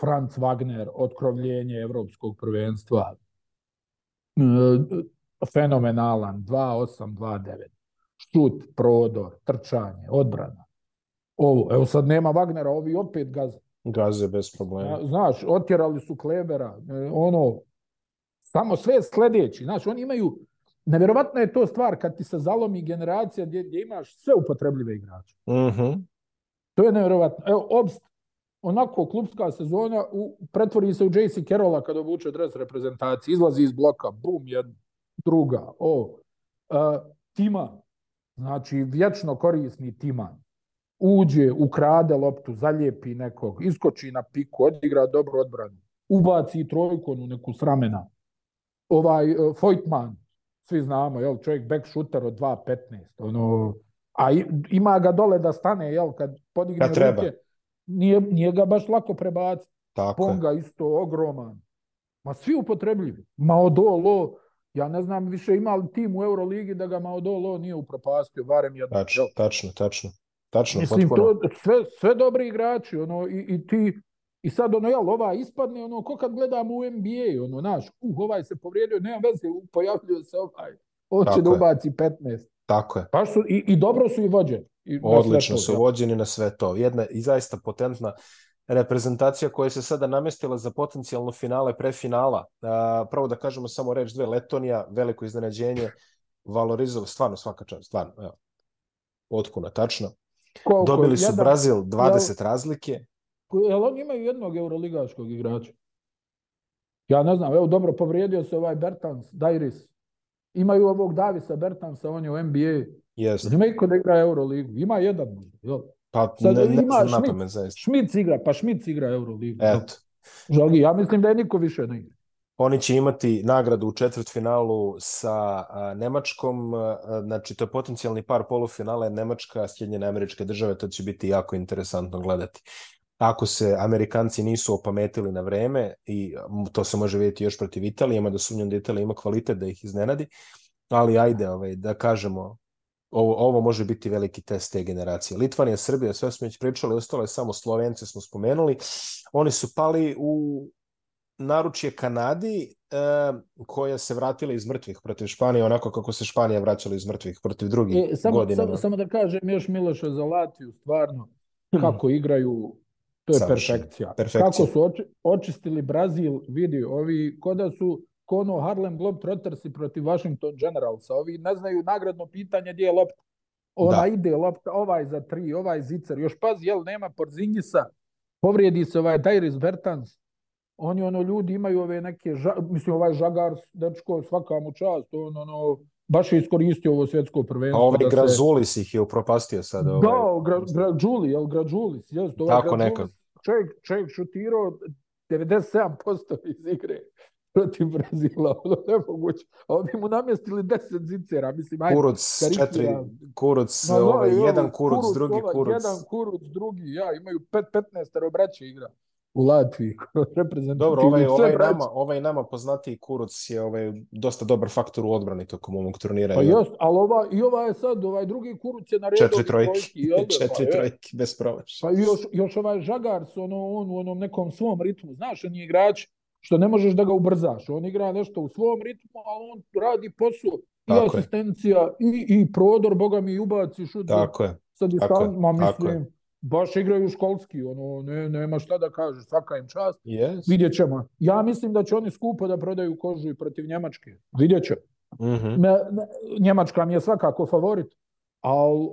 Franz Wagner, otkrovljenje evropskog prvenstva, uh, fenomenalan, 2-8, 2-9 šut, prodor, trčanje, odbrana. Ovo, evo sad nema Wagnera, ovi opet gaze. Gaze bez problema. Znaš, otjerali su Klebera, e, ono, samo sve sljedeći. Znaš, oni imaju, nevjerovatna je to stvar kad ti se zalomi generacija gdje, gdje imaš sve upotrebljive igrače. Uh mhm. -huh. To je nevjerovatno. Evo, Obst, onako klubska sezona, u, pretvori se u JC Carola kad obuče dres reprezentacije. Izlazi iz bloka, bum, jedna, druga, o. Uh, tima, znači vječno korisni timan, uđe, ukrade loptu, zalijepi nekog, iskoči na piku, odigra dobru odbranu, ubaci trojkonu neku s ramena. Ovaj, e, Fojtman, svi znamo, jel, čovjek back shooter od 2.15, ono, a ima ga dole da stane, jel, kad podigne ruke, nije, nije ga baš lako prebaciti. Tako Ponga je. isto ogroman. Ma svi upotrebljivi. Ma odolo, Ja ne znam više ima li tim u Euroligi da ga Maodolo nije upropastio, barem jedno. Tačno, tačno, tačno. Tačno, Mislim, potpuno. to, sve, sve dobri igrači, ono, i, i ti, i sad, ono, jel, ova ispadne, ono, ko kad gledamo u NBA, ono, naš, uh, ovaj se povrijedio, nema veze, pojavljuje se ovaj, on će da ubaci 15. Tako je. Pa su, i, i dobro su i vođeni. I Odlično su vođeni na sve to. Jedna i zaista potentna reprezentacija koja se sada namestila za potencijalno finale prefinala. Prvo da kažemo samo reč dve, Letonija, veliko iznenađenje, valorizov, stvarno svaka čast, stvarno, evo, potpuno tačno. Koliko? Dobili su jedan, Brazil 20 jel, razlike. Jel oni imaju jednog euroligaškog igrača? Ja ne znam, evo dobro, povrijedio se ovaj Bertans, Dairis. Imaju ovog Davisa Bertansa, on je u NBA. Yes. Ima ko da igra Euroligu. Ima jedan možda, jel? Pa Sad, ne, ne ima znam Šmic, zaista. igra, pa Šmic igra Euroligu. Eto. Žogi, ja mislim da je niko više ne igra. Oni će imati nagradu u četvrtfinalu sa Nemačkom, znači to je potencijalni par polufinale Nemačka, Sjedinjene američke države, to će biti jako interesantno gledati. Ako se Amerikanci nisu opametili na vreme, i to se može vidjeti još protiv Italije, ima da sumnjam da Italija ima kvalitet da ih iznenadi, ali ajde ovaj, da kažemo ovo, ovo može biti veliki test te generacije. Litvanija, Srbija, sve smo već pričali, ostalo je samo Slovence smo spomenuli. Oni su pali u naručje Kanadi e, koja se vratila iz mrtvih protiv Španije, onako kako se Španija vraćala iz mrtvih protiv drugih e, samo, godina. Samo, samo da kažem još Miloša za Latiju, stvarno, hmm. kako igraju, to je perfekcija. perfekcija. Kako su oči, očistili Brazil, vidi, ovi koda su ko ono Harlem Globetrotters i protiv Washington Generalsa. Ovi ne znaju nagradno pitanje gdje je lopta. Ona da. ide lopta, ovaj za tri, ovaj zicer. Još pazi, jel nema Porzingisa, povrijedi se ovaj Dairis Bertans. Oni ono ljudi imaju ove neke, ža... mislim ovaj Žagar, dečko, svaka mu čast, on ono, baš je iskoristio ovo svjetsko prvenstvo. A ovaj da Grazulis se... ih je upropastio sad. Ovaj... Da, gra, Građuli, jel Građulis? Jel, ovaj Tako Građulis, nekad. Čovjek, čovjek šutirao 97% iz igre protiv Brazila, ono nemoguće. A oni mu namjestili 10 zicera, mislim, ajde. Kuruc, karikira. četiri, kuruc, no, no, ovaj, jedan kuruc, kuruc drugi ovaj, kuruc. Jedan kuruc, drugi, ja, imaju pet, petnestero braće igra u Latviji. Dobro, ovaj, ovaj, braće. nama, ovaj nama poznati Kuruc je ovaj, dosta dobar faktor u odbrani tokom ovog turnira. Pa jest, ali ova, i ova je sad, ovaj drugi Kuruc je na redu. Četiri trojki, trojki odre, da, četiri pa, trojki, bez promaš. Pa još, još ovaj Žagars, ono, on u onom nekom svom ritmu, znaš, on je igrač, što ne možeš da ga ubrzaš. On igra nešto u svom ritmu, a on radi posao i Tako asistencija i, i prodor, boga mi i ubaci šut. Tako je. Sad je Tako ma mislim, baš igraju školski, ono, ne, nema šta da kažeš, svaka im čast. Yes. Vidjet ćemo. Ja mislim da će oni skupo da prodaju kožu i protiv Njemačke. Vidjet ćemo. Mm -hmm. Njemačka mi je svakako favorit, ali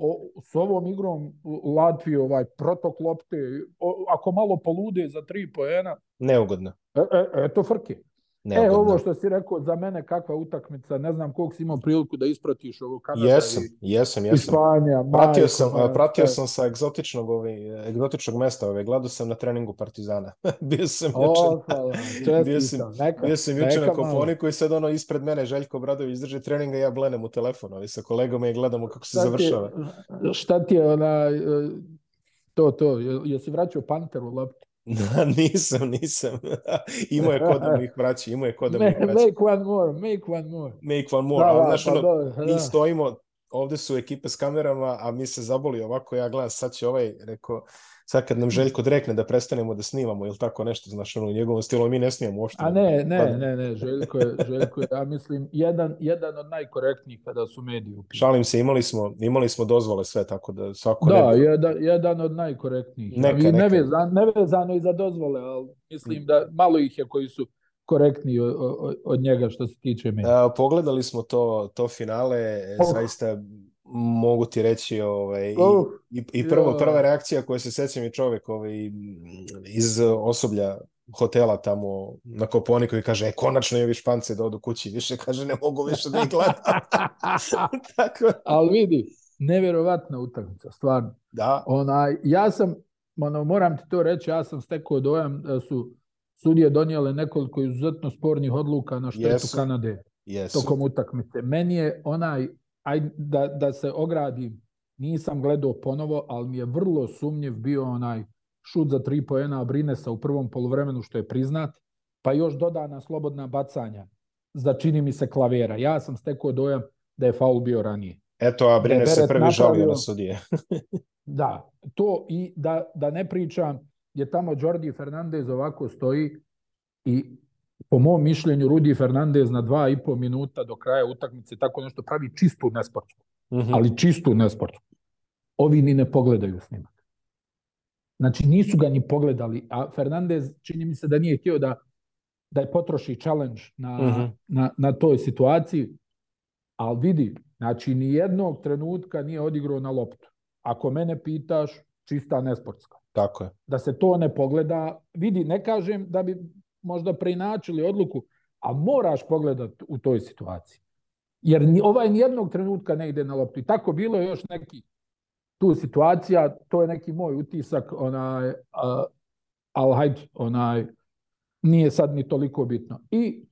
s ovom igrom Latvije, ovaj protok lopte, o, ako malo polude za tri poena... Neugodno. E, e, eto frke neugodno. E, ovo što si rekao, za mene kakva utakmica, ne znam koliko si imao priliku da ispratiš ovo Kanada jesam, i, jesam, jesam. Španija. Pratio, majko, sam, majko, pratio sam sa egzotičnog, ove, egzotičnog mesta, ove. gledao sam na treningu Partizana. bio sam juče, bio sam, neka, bio sam juče na Koponiku i sad ono ispred mene Željko Bradović izdrže treninga i ja blenem u telefonu ali sa kolegama i gledamo kako se šta završava. Ti, šta ti je ona, e, to, to, jesi vraćao Panteru loptu? Da, nisam, nisam. imao je ko da mi ih vraća, imao je ko da mi ih vraća. Make one more, make one more. Make one more, da, ali da, znaš, pa da, ono, da, mi stojimo ovde su ekipe s kamerama, a mi se zaboli ovako, ja gledam, sad će ovaj, reko, sad kad nam Željko drekne da prestanemo da snimamo ili tako nešto, znaš, ono, u njegovom stilu, mi ne snimamo uopšte. A ne, ne, Pada. ne, ne, Željko je, Željko je, ja mislim, jedan, jedan od najkorektnijih kada su mediji u pitanju. Šalim se, imali smo, imali smo dozvole sve, tako da svako... Da, ne... jedan, jedan od najkorektnijih. Neka, I neka. Nevezan, nevezano i za dozvole, ali mislim da malo ih je koji su korektniji od njega što se tiče meni. Pogledali smo to, to finale, oh. zaista mogu ti reći ovaj, oh. i, i prvo, prva reakcija koja se sećam je čovjek ovaj, iz osoblja hotela tamo na Koponiku i kaže, e, konačno je špance da odu kući, više kaže, ne mogu više da ih gledam. Tako... Da. Ali vidi, nevjerovatna utakmica, stvarno. Da. Ona, ja sam, ono, moram ti to reći, ja sam stekao dojam da su sudije donijele nekoliko izuzetno spornih odluka na štetu yes. Kanade yes. tokom utakmice. Meni je onaj, aj, da, da se ogradim, nisam gledao ponovo, ali mi je vrlo sumnjiv bio onaj šut za tri poena Brinesa u prvom poluvremenu što je priznat, pa još dodana slobodna bacanja za čini mi se klavera. Ja sam stekao dojam da je faul bio ranije. Eto, a Brine se da prvi napravio... žalio na sudije. da, to i da, da ne pričam, je tamo Jordi Fernandez ovako stoji i po mom mišljenju Rudi Fernandez na dva i po minuta do kraja utakmice tako nešto pravi čistu nesportsku. Mm -hmm. Ali čistu nesportsku. Ovi ni ne pogledaju snimak. Znači nisu ga ni pogledali, a Fernandez čini mi se da nije htio da da je potroši challenge na, uh mhm. -huh. na, na toj situaciji, ali vidi, znači ni jednog trenutka nije odigrao na loptu. Ako mene pitaš, čista nesportska. Tako je. Da se to ne pogleda, vidi, ne kažem da bi možda preinačili odluku, a moraš pogledat u toj situaciji. Jer ovaj nijednog trenutka ne ide na loptu. I tako bilo je još neki tu situacija, to je neki moj utisak, onaj, uh, ali hajde, onaj, nije sad ni toliko bitno. I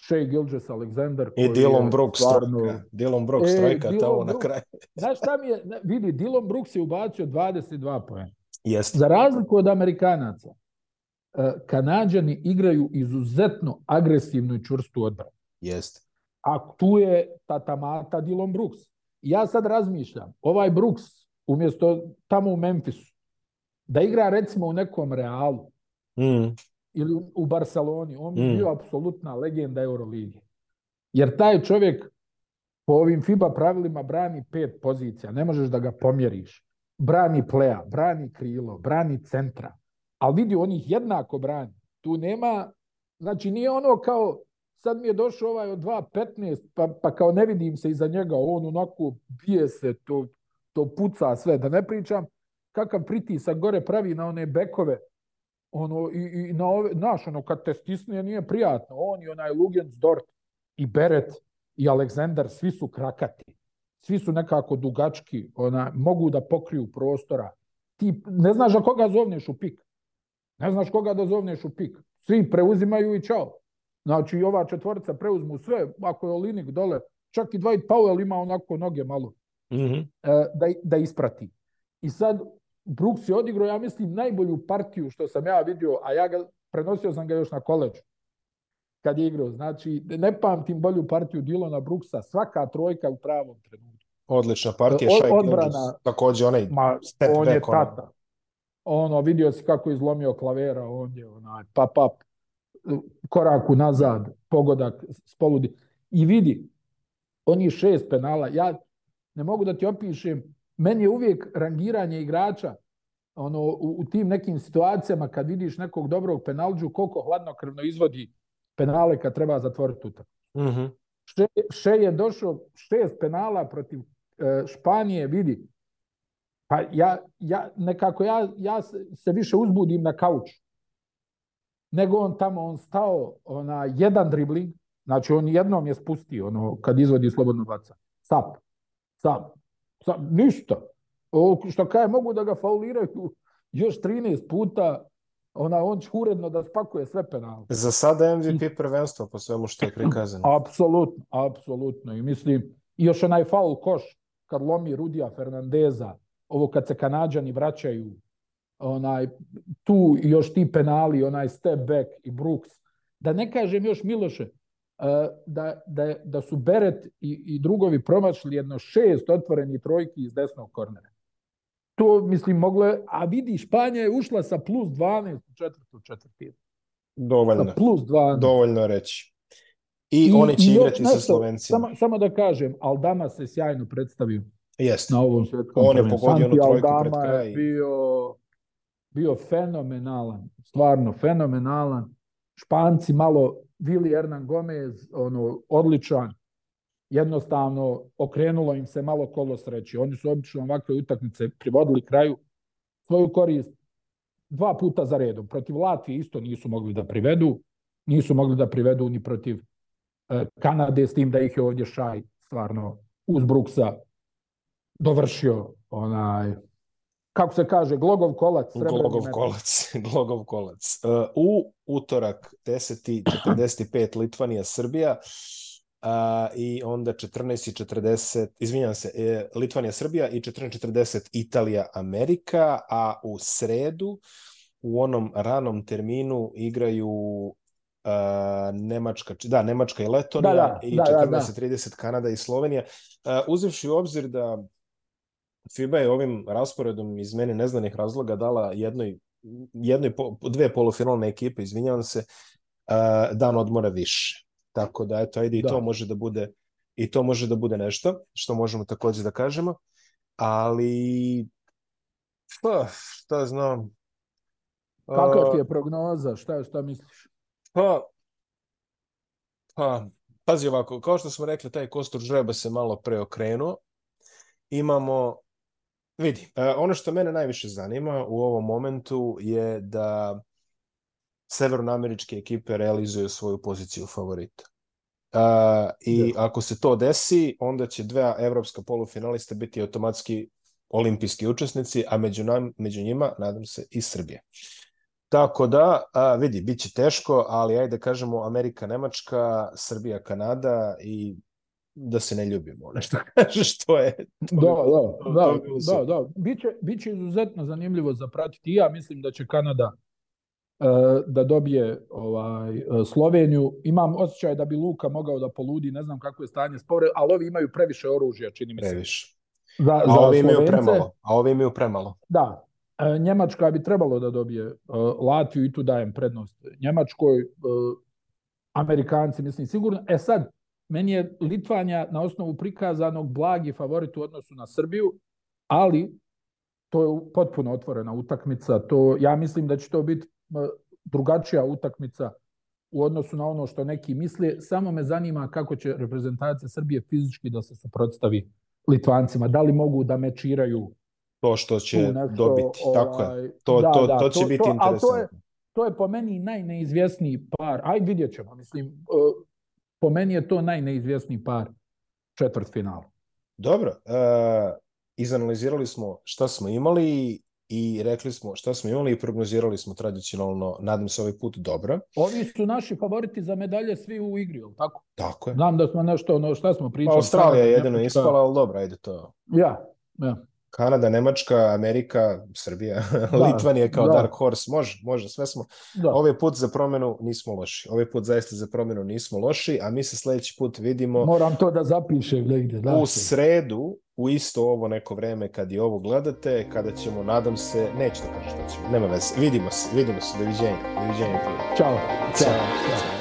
Shea Gilges Alexander. I Dylan Brooks stvarno... trojka. Dylan Brooks e, trojka, Dylan tamo Brooks, na kraju. Znaš šta mi je, vidi, Dylan Brooks je ubacio 22 poena. Jeste. Za razliku od Amerikanaca, e, Kanadžani igraju izuzetno agresivnu i čvrstu odbranu. Jeste. A tu je tata tatamata Dylan Brooks. Ja sad razmišljam, ovaj Brooks umjesto tamo u Memfisu, da igra recimo u nekom Realu mm. ili u Barceloni, on bi mm. bio apsolutna legenda Euroligije. Jer taj čovjek po ovim FIBA pravilima brani pet pozicija, ne možeš da ga pomjeriš brani pleja, brani krilo, brani centra. Ali vidi, on ih jednako brani. Tu nema, znači nije ono kao sad mi je došao ovaj od 2.15 pa, pa kao ne vidim se iza njega, on onako bije se, to, to puca sve. Da ne pričam kakav pritisak gore pravi na one bekove ono, i, i na ove, znaš, ono, kad te stisne nije prijatno. On i onaj Lugens i Beret i Aleksandar, svi su krakati svi su nekako dugački, ona, mogu da pokriju prostora. Ti ne znaš za koga zovneš u pik. Ne znaš koga da zovneš u pik. Svi preuzimaju i čao. Znači, i ova četvorica preuzmu sve, ako je Olinik dole, čak i Dwight Powell ima onako noge malo mm -hmm. da, da isprati. I sad, Brooks je odigrao, ja mislim, najbolju partiju što sam ja vidio, a ja ga, prenosio sam ga još na koleđu kad je igrao. Znači, ne pamtim bolju partiju Dilona Bruksa, svaka trojka u pravom trenutku. Odlična partija, Od, odbrana, takođe onaj ma, step on je tata. Ono. ono, vidio si kako je izlomio klavera, on je onaj pap up, korak unazad, pogodak s poludi. I vidi, oni šest penala, ja ne mogu da ti opišem, meni je uvijek rangiranje igrača ono, u, u tim nekim situacijama kad vidiš nekog dobrog penalđu, koliko hladnokrvno izvodi penale kad treba zatvoriti utakmicu. Uh-huh. Še, še je došao šest penala protiv e, Španije, vidi. Pa ja, ja nekako ja, ja se više uzbudim na kauču. Nego on tamo, on stao ona, jedan dribling, znači on jednom je spustio ono, kad izvodi slobodno baca. Sap, sap, sap, ništa. O, što kaj, mogu da ga fauliraju još 13 puta ona, on će uredno da spakuje sve penale. Za sada MVP prvenstvo po svemu što je prikazano. apsolutno, apsolutno. I mislim, još onaj faul koš kad lomi Rudija Fernandeza, ovo kad se Kanadžani vraćaju, onaj, tu još ti penali, onaj step back i Brooks. Da ne kažem još Miloše, e, da, da, da su Beret i, i drugovi promašli jedno šest otvoreni trojki iz desnog kornera to, mislim, moglo je... A vidi, Španija je ušla sa plus 12 u četvrtu četvrtinu. Dovoljno. Sa plus 12. Dovoljno reći. I, I oni će i igrati sa Slovencima. Samo, samo da kažem, Aldama se sjajno predstavio. Jeste. Na ovom svetskom On je pogodio ono trojku Aldama pred kraj. Je bio, bio fenomenalan. Stvarno, fenomenalan. Španci malo, Vili Hernan Gomez, ono, odličan jednostavno okrenulo im se malo kolo sreće. Oni su obično ovakve utakmice privodili kraju svoju korist dva puta za redom. Protiv Latvije isto nisu mogli da privedu, nisu mogli da privedu ni protiv e, Kanade, s tim da ih je ovdje Šaj stvarno uz Bruksa dovršio onaj kako se kaže, glogov kolac. Glogov metak. kolac, glogov kolac. E, u utorak 10.45 Litvanija, Srbija a, i onda 14.40, izvinjam se, e, Litvanija, Srbija i 14.40 Italija, Amerika, a u sredu u onom ranom terminu igraju Uh, Nemačka, da, Nemačka i Letonija da, da, i da, 14.30 da, da. Kanada i Slovenija. Uh, uzevši u obzir da FIBA je ovim rasporedom iz mene neznanih razloga dala jednoj, jednoj po, dve polufinalne ekipe, izvinjavam se, uh, dan odmora više. Tako da, eto, ajde, i da. to može da bude i to može da bude nešto, što možemo takođe da kažemo, ali pa, šta znam. Kakva ti je prognoza? Šta, šta misliš? Pa, pa, pazi ovako, kao što smo rekli, taj kostur žreba se malo preokrenuo. Imamo, vidi, e, ono što mene najviše zanima u ovom momentu je da severnoameričke ekipe realizuju svoju poziciju favorita. Uh, I da. ako se to desi, onda će dva evropska polufinalista biti automatski olimpijski učesnici, a među, nam, među njima, nadam se, i Srbije. Tako da, a, vidi, bit će teško, ali ajde kažemo Amerika, Nemačka, Srbija, Kanada i da se ne ljubimo, nešto kažeš, to je... To da, da, to, da, to da, da, da, biće, biće izuzetno zanimljivo zapratiti. Ja mislim da će Kanada E, da dobije ovaj e, Sloveniju. Imam osjećaj da bi Luka mogao da poludi, ne znam kako je stanje spore, ali ovi imaju previše oružja, čini mi se. Previše. Za, a za ovi imaju premalo. A ovi imaju premalo. Da. E, Njemačka bi trebalo da dobije Latviju i tu dajem prednost Njemačkoj. Amerikanci, mislim, sigurno. E sad, meni je Litvanja na osnovu prikazanog blagi favorit u odnosu na Srbiju, ali to je potpuno otvorena utakmica. To, ja mislim da će to biti E, drugačija utakmica u odnosu na ono što neki misle. Samo me zanima kako će reprezentacija Srbije fizički da se suprotstavi Litvancima. Da li mogu da mečiraju to što će nešto, dobiti. Ovaj, Tako je. Ovaj, to, da, to, da, to će to, biti interesantno. To je, to je po meni najneizvjesniji par. Aj, vidjet ćemo. Mislim, e, po meni je to najneizvjesniji par četvrt finala. Dobro. E, izanalizirali smo šta smo imali i rekli smo šta smo imali i prognozirali smo tradicionalno, nadam se ovaj put dobro. Ovi su naši favoriti za medalje svi u igri, ali tako? Tako je. Znam da smo nešto, ono šta smo pričali. Pa, Australija je jedino ispala, ali dobro, ajde to. Ja, ja. Kanada, Nemačka, Amerika, Srbija, da, Litvanija kao da. Dark Horse, može, može, sve smo. Da. Ovaj put za promenu nismo loši. Ovaj put zaista za promenu nismo loši, a mi se sledeći put vidimo... Moram to da zapišem negde. Da, u sredu, u isto ovo neko vreme kad i ovo gledate, kada ćemo, nadam se, neću da kažem šta ćemo, nema veze. Vidimo se, vidimo se, doviđenja. Doviđenja. Ćao. Ćao. Ćao. Ćao.